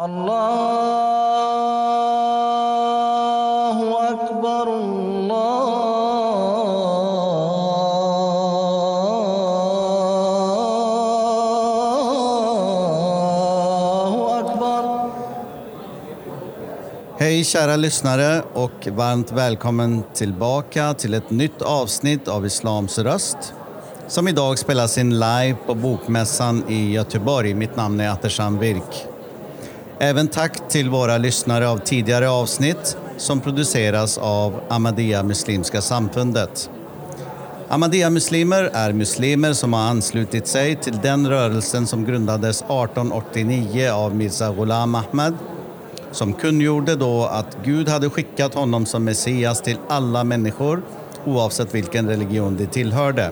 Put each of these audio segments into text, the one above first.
الله أكبر الله أكبر Hej kära lyssnare och varmt välkommen tillbaka till ett nytt avsnitt av Islams röst som idag spelas in live på Bokmässan i Göteborg. Mitt namn är Atershan Virk. Även tack till våra lyssnare av tidigare avsnitt som produceras av Ahmadiyya Muslimska Samfundet. Ahmadiyya-muslimer är muslimer som har anslutit sig till den rörelsen som grundades 1889 av Mirza Ghulam Ahmad som kungjorde då att Gud hade skickat honom som Messias till alla människor oavsett vilken religion de tillhörde.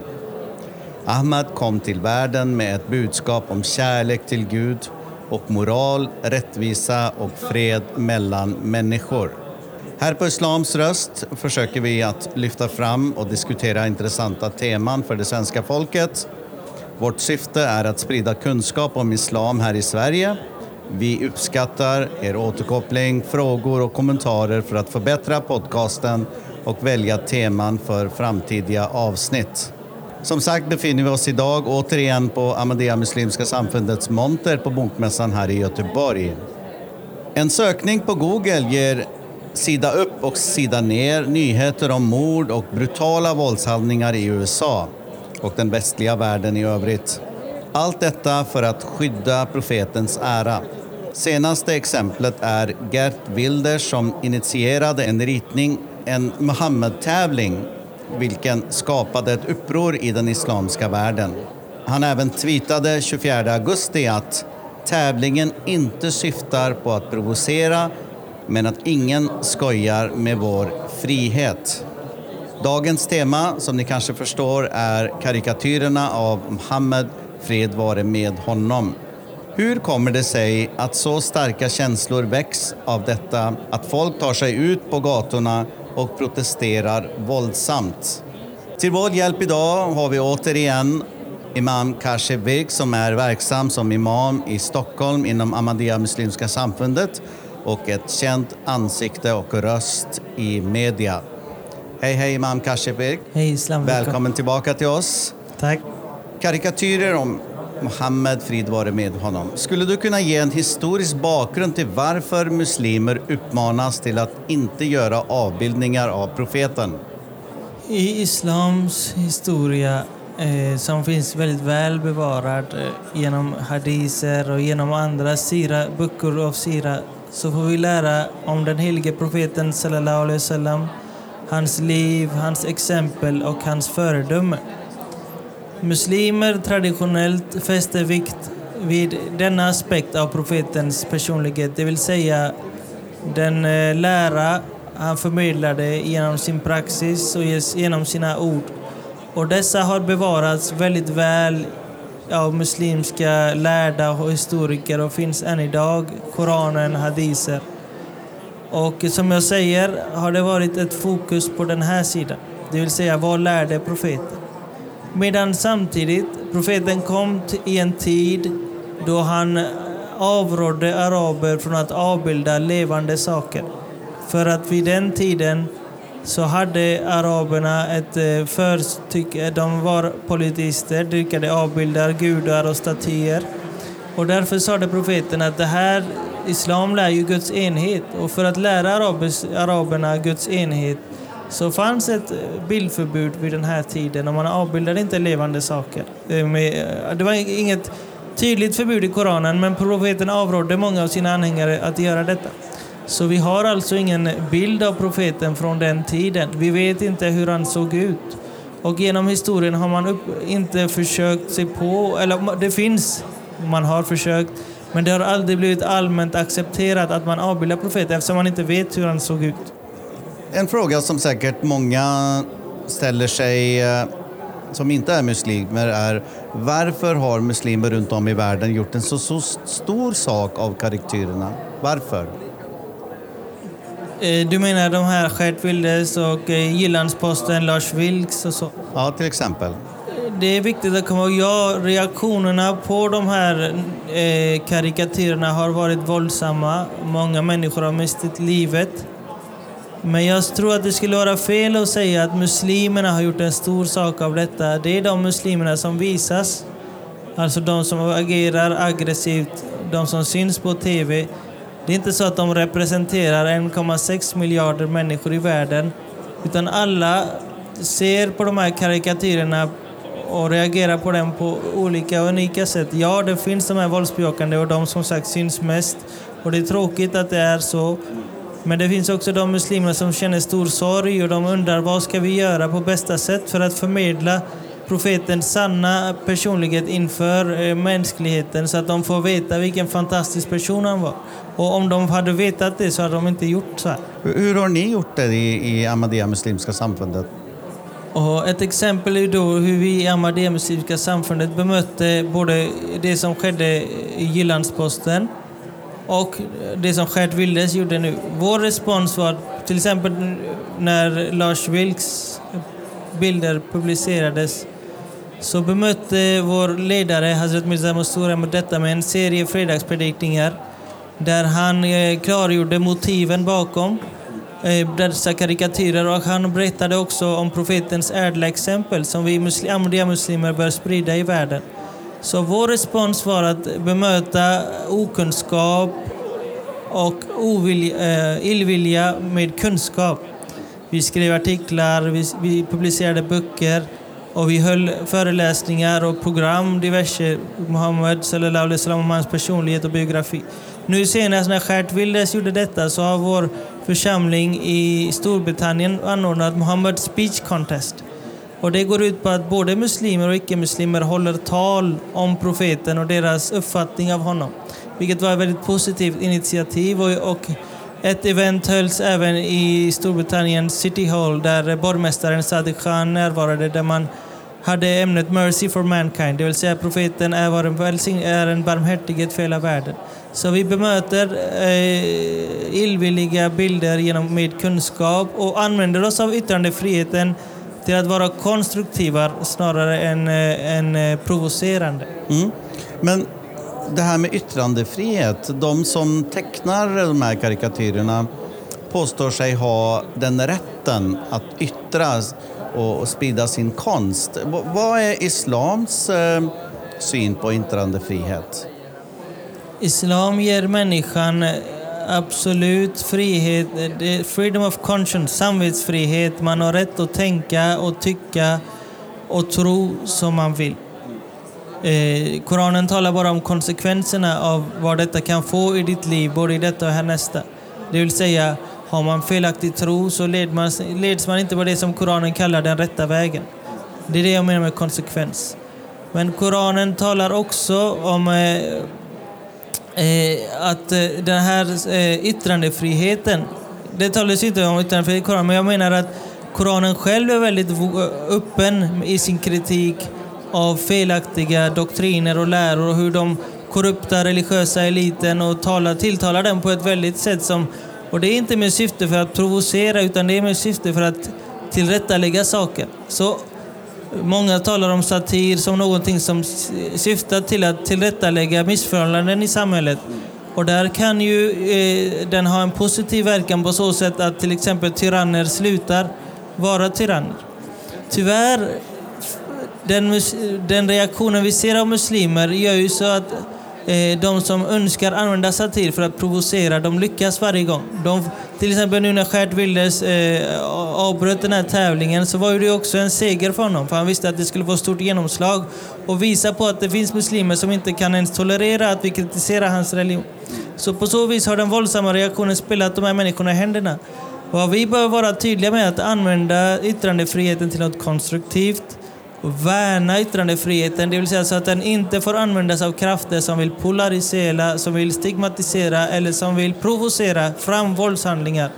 Ahmad kom till världen med ett budskap om kärlek till Gud och moral, rättvisa och fred mellan människor. Här på Islams röst försöker vi att lyfta fram och diskutera intressanta teman för det svenska folket. Vårt syfte är att sprida kunskap om islam här i Sverige. Vi uppskattar er återkoppling, frågor och kommentarer för att förbättra podcasten och välja teman för framtida avsnitt. Som sagt befinner vi oss idag återigen på Ahmadiyya Muslimska Samfundets monter på Bokmässan här i Göteborg. En sökning på Google ger sida upp och sida ner nyheter om mord och brutala våldshandlingar i USA och den västliga världen i övrigt. Allt detta för att skydda profetens ära. Senaste exemplet är Gert Wilders som initierade en ritning, en Muhammed-tävling vilken skapade ett uppror i den islamska världen. Han även tweetade 24 augusti att tävlingen inte syftar på att provocera men att ingen skojar med vår frihet. Dagens tema, som ni kanske förstår, är karikatyrerna av Muhammed, fred vare med honom. Hur kommer det sig att så starka känslor väcks av detta att folk tar sig ut på gatorna och protesterar våldsamt? Till vår hjälp idag har vi återigen Imam Kashif Virk som är verksam som imam i Stockholm inom Ahmadiyya Muslimska Samfundet och ett känt ansikte och röst i media. Hej, hej Imam Kashif Virk. Hej, islam. Välkommen tillbaka till oss. Tack. Karikatyrer om Muhammed, frid vare med honom. Skulle du kunna ge en historisk bakgrund till varför muslimer uppmanas till att inte göra avbildningar av profeten? I islams historia, eh, som finns väldigt väl bevarad eh, genom hadiser och genom andra sira, böcker av sira, så får vi lära om den helige profeten sallallahu alaihi wasallam, hans liv, hans exempel och hans föredöme. Muslimer traditionellt fäster vikt vid denna aspekt av profetens personlighet, det vill säga den eh, lära han förmedlade genom sin praxis och genom sina ord. Och dessa har bevarats väldigt väl av muslimska lärda och historiker och finns än idag, Koranen, hadiser. Och som jag säger har det varit ett fokus på den här sidan, det vill säga vad lärde profeten? Medan samtidigt profeten kom i en tid då han avrådde araber från att avbilda levande saker. För att vid den tiden så hade araberna ett eh, förstycke. Eh, förtycke. De var politister, dyrkade avbildar, gudar och statyer. Och därför sade profeten att det här, islam lär ju Guds enhet. Och för att lära araberna Guds enhet så fanns ett eh, bildförbud vid den här tiden och man avbildade inte levande saker. Det eh, var inget tydligt förbud i Koranen men profeten avrådde många av sina anhängare att göra detta. Så vi har alltså ingen bild av profeten från den tiden. Vi vet inte hur han såg ut. Och genom historien har man upp, inte försökt sig på, eller det finns, man har försökt, men det har aldrig blivit allmänt accepterat att man avbildar profeten eftersom man inte vet hur han såg ut. En fråga som säkert många ställer sig eh, som inte är muslimer är varför har muslimer runt om i världen gjort en så, så stor sak av karikatyrerna? Varför? Eh, Du menar de här Gert Wilders och eh, Jyllandsposten, Lars Vilks och så? Ja, till exempel. det är viktigt att komma ihåg, ja, reaktionerna på de här eh, karikatyrerna har varit våldsamma. Många människor har mistit livet. Men jag tror att det skulle vara fel att säga att muslimerna har gjort en stor sak av detta. Det är de muslimerna som visas. Alltså de som agerar aggressivt, de som syns på TV. Det är inte så att de representerar 1,6 miljarder människor i världen. Utan alla ser på de här karikatyrerna och reagerar på dem på olika unika sätt. Ja, det finns de här våldsbejakande och de som sagt syns mest. Och det är tråkigt att det är så. Men det finns också de muslimer som känner stor sorg och de undrar vad ska vi göra på bästa sätt för att förmedla profetens sanna personlighet inför eh, mänskligheten så att de får veta vilken fantastisk person han var. Och om de hade vetat det så hade de inte gjort så här. Hur, hur har ni gjort det i, i Ahmadiyya Muslimska samfundet? Och ett exempel är då hur vi i Ahmadiyya Muslimska samfundet bemötte både det som skedde i Jyllandsposten och det som Gert Wilders gjorde nu. Vår respons var till exempel när Lars Vilks bilder publicerades så bemötte vår ledare Hazrat Mirza Mustura detta med en serie fredagspredikningar där han eh, klargjorde motiven bakom eh, dessa karikatyrer och han berättade också om profetens ädla exempel som vi muslim, muslimer bör sprida i världen. Så vår respons var att bemöta okunskap och ovilja, eh, illvilja med kunskap. Vi skrev artiklar, vi, vi publicerade böcker och vi höll föreläsningar och program diverse. Muhammed sallallahu alaihi wasallam och hans personlighet och biografi. Nu senast när Gert Wilders gjorde detta så har vår församling i Storbritannien anordnat Muhammed Speech Contest. Och det går ut på att både muslimer och icke-muslimer håller tal om profeten och deras uppfattning av honom. Vilket var ett väldigt positivt initiativ och, och ett event hölls även i Storbritannien City Hall där borgmästaren Sadiq Khan närvarade där man hade ämnet Mercy for Mankind, det vill säga profeten är en, välsign- är en barmhärtighet för hela världen. Så vi bemöter eh, illvilliga bilder genom, med kunskap och använder oss av yttrandefriheten till att vara konstruktiva snarare än, eh, än eh, provocerande. Mm. Men det här med yttrandefrihet, de som tecknar de här karikatyrerna påstår sig ha den rätten att yttra och sprida sin konst. Vad är islams eh, syn på yttrandefrihet? Islam ger människan absolut frihet, freedom of conscience, samvetsfrihet. Man har rätt att tänka och tycka och tro som man vill. Eh, Koranen talar bara om konsekvenserna av vad detta kan få i ditt liv, både i detta och härnästa. Det vill säga, har man felaktig tro så led man, leds man inte på det som Koranen kallar den rätta vägen. Det är det jag menar med konsekvens. Men Koranen talar också om eh, Eh, att eh, den här eh, yttrandefriheten, det talas inte om yttrandefrihet i Koranen, men jag menar att Koranen själv är väldigt öppen i sin kritik av felaktiga doktriner och läror och hur de korrupta religiösa eliten och talar, tilltalar den på ett väldigt sätt som... Och det är inte med syfte för att provocera utan det är med syfte för att tillrättalägga saker. Så Många talar om satir som någonting som syftar till att tillrättalägga missförhållanden i samhället. Och där kan ju eh, den ha en positiv verkan på så sätt att till exempel tyranner slutar vara tyranner. Tyvärr, den, den reaktionen vi ser av muslimer gör ju så att eh, de som önskar använda satir för att provocera, de lyckas varje gång. De, till exempel nu när Gert Wilders eh, avbröt den här tävlingen så var ju det också en seger för honom. För han visste att det skulle få stort genomslag och visa på att det finns muslimer som inte kan ens tolerera att vi kritiserar hans religion. Så på så vis har den våldsamma reaktionen spelat de här människorna i händerna. Vad vi bör vara tydliga med är att använda yttrandefriheten till något konstruktivt och värna yttrandefriheten, det vill säga så att den inte får användas av krafter som vill polarisera, som vill stigmatisera eller som vill provocera fram våldshandlingar.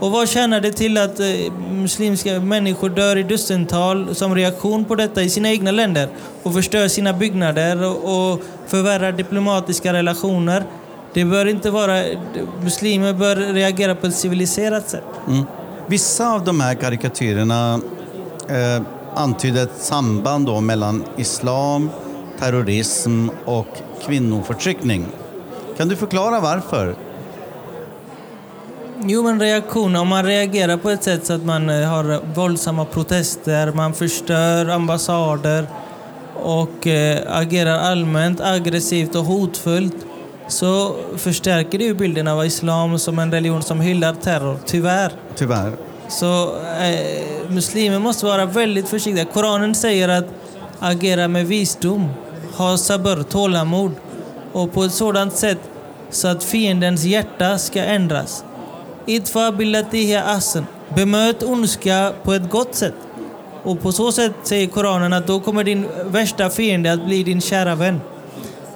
Och vad tjänar det till att eh, muslimska människor dör i dussintal som reaktion på detta i sina egna länder och förstör sina byggnader och, och förvärrar diplomatiska relationer? Det bör inte vara... Muslimer bör reagera på ett civiliserat sätt. Mm. Vissa av de här karikatyrerna eh, antydde ett samband då mellan islam, terrorism och kvinnoförtryckning. Kan du förklara varför? Jo, men reaktion. Om man reagerar på ett sätt så att man eh, har våldsamma protester, man förstör ambassader och eh, agerar allmänt aggressivt och hotfullt så förstärker det ju bilden av islam som en religion som hyllar terror, tyvärr. Tyvärr. Så eh, muslimer måste vara väldigt försiktiga. Koranen säger att agera med visdom, ha sabr, tålamod och på ett sådant sätt så att fiendens hjärta ska ändras. Idfa billatihi asen. Bemöt ondska på ett gott sätt. Och på så sätt säger Koranen att då kommer din värsta fiende att bli din kära vän.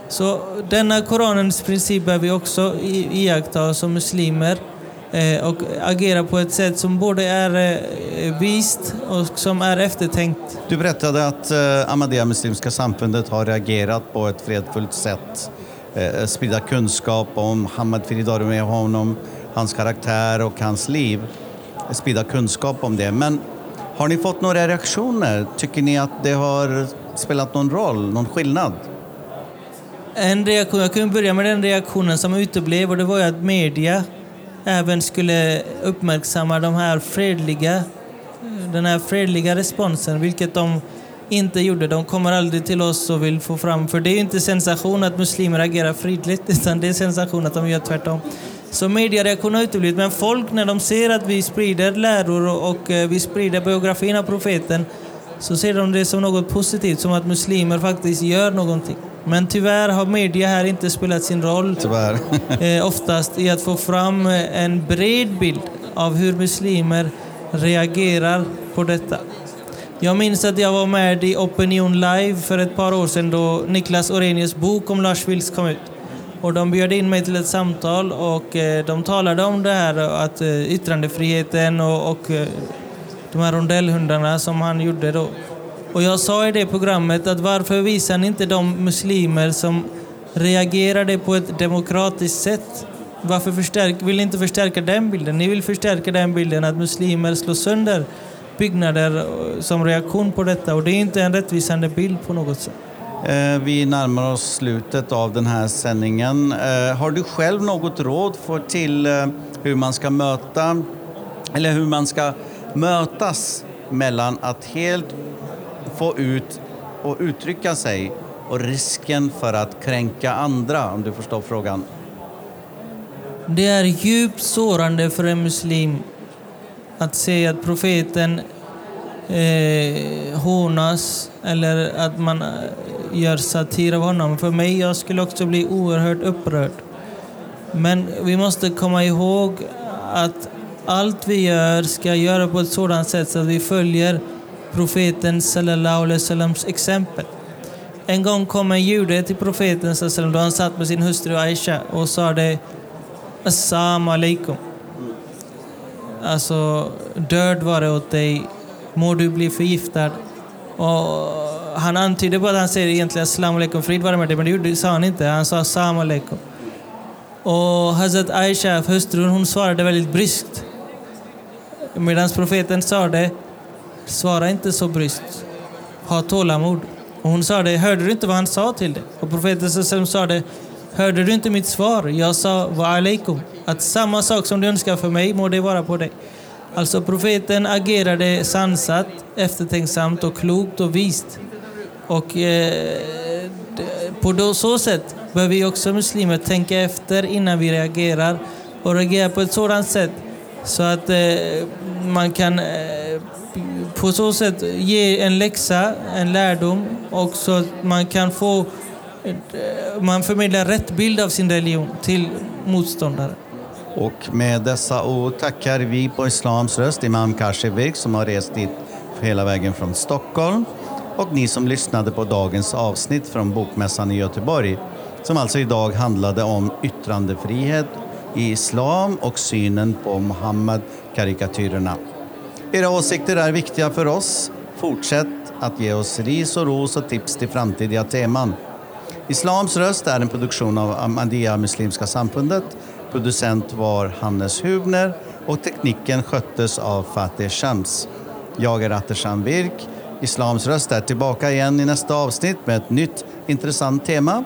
Så denna Koranens princip bör vi också iaktta som muslimer och agera på ett sätt som både är eh, vist och som är eftertänkt. Du berättade att eh, Ahmadiyya Muslimska samfundet har reagerat på ett fredfullt sätt. Eh, sprida kunskap om Muhammad Firidarume honom, hans karaktär och hans liv. Sprida kunskap om det. Men har ni fått några reaktioner? Tycker ni att det har spelat någon roll, någon skillnad? En reaktion, jag kan börja med den reaktionen som uteblev och det var ju att media även skulle uppmärksamma de här fredliga, den här fredliga responsen, vilket de inte gjorde. De kommer aldrig till oss och vill få fram, för det är ju inte sensation att muslimer agerar fredligt, utan det är sensation att de gör tvärtom. Så mediereaktionen har uteblivit, men folk när de ser att vi sprider läror och, eh, vi sprider biografin av profeten så ser de det som något positivt, som att muslimer faktiskt gör någonting. Men tyvärr har media här inte spelat sin roll Tyvärr. eh, oftast i att få fram eh, en bred bild av hur muslimer reagerar på detta. Jag minns att jag var med i Opinion Live för ett par år sedan då Niklas Orenius bok om Lars Vilks kom ut. Och de bjöd in mig till ett samtal och eh, de talade om det här att eh, yttrandefriheten och, och de här rondellhundarna som han gjorde då. Och jag sa i det programmet att varför visar ni inte de muslimer som reagerade på ett demokratiskt sätt? Varför förstärk, vill ni inte förstärka den bilden? Ni vill förstärka den bilden att muslimer slår sönder byggnader eh, som reaktion på detta och det är inte en rättvisande bild på något sätt. Eh, vi närmar oss slutet av den här sändningen. Eh, har du själv något råd för till hur man ska möta eller hur man ska mötas mellan att helt få ut och uttrycka sig och risken för att kränka andra, om du förstår frågan? Det är djupt sårande för en muslim att se att profeten eh, hånas eller att man eh, gör satir av honom. För mig, jag skulle också bli oerhört upprörd. Men vi måste komma ihåg att allt vi gör ska göra på ett sådant sätt så att vi följer profeten sallallahu alaihi wasallams exempel. En gång kom en jude till profeten sallallahu alaihi wasallam då han satt med sin hustru Aisha och sa det Assalamu alaikum. Alltså, död vare åt dig. Må du bli förgiftad. Och han antydde bara att han säger egentligen Assalamu alaikum, frid vare med dig. Men det sa han inte. Han sa Assalamu alaikum. Och Hazrat Aisha, hustrun, hon svarade väldigt bryskt. Medan profeten sa det, svara inte så bryskt. Ha tålamod. Och hon sa det, hörde du inte vad han sa till dig? Och profeten Sassam sa det, hörde du inte mitt svar? Jag sa wa alaikum. Att samma sak som du önskar för mig må det vara på dig. Alltså profeten agerade sansat, eftertänksamt och klokt och vist. Och eh, på så sätt bör vi också muslimer tänka efter innan vi reagerar och reagera på ett sådant sätt så att eh, man kan eh, på så sätt ge en läxa, en lärdom och så att man kan få eh, man förmedlar rätt bild av sin religion till motståndare. Och med dessa ord tackar vi på Islams röst Imam Kashevik som har rest dit hela vägen från Stockholm och ni som lyssnade på dagens avsnitt från Bokmässan i Göteborg som alltså idag handlade om yttrandefrihet i islam och synen på Muhammed-karikatyrerna. Era åsikter är viktiga för oss. Fortsätt att ge oss ris och ros och tips till framtida teman. Islams röst är en produktion av Ahmadiyya Muslimska samfundet. Producent var Hannes Hubner och tekniken sköttes av Fateh Shams. Jag är Attersan Virk. Islams röst är tillbaka igen i nästa avsnitt med ett nytt intressant tema.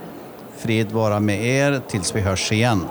Frid vara med er tills vi hörs igen.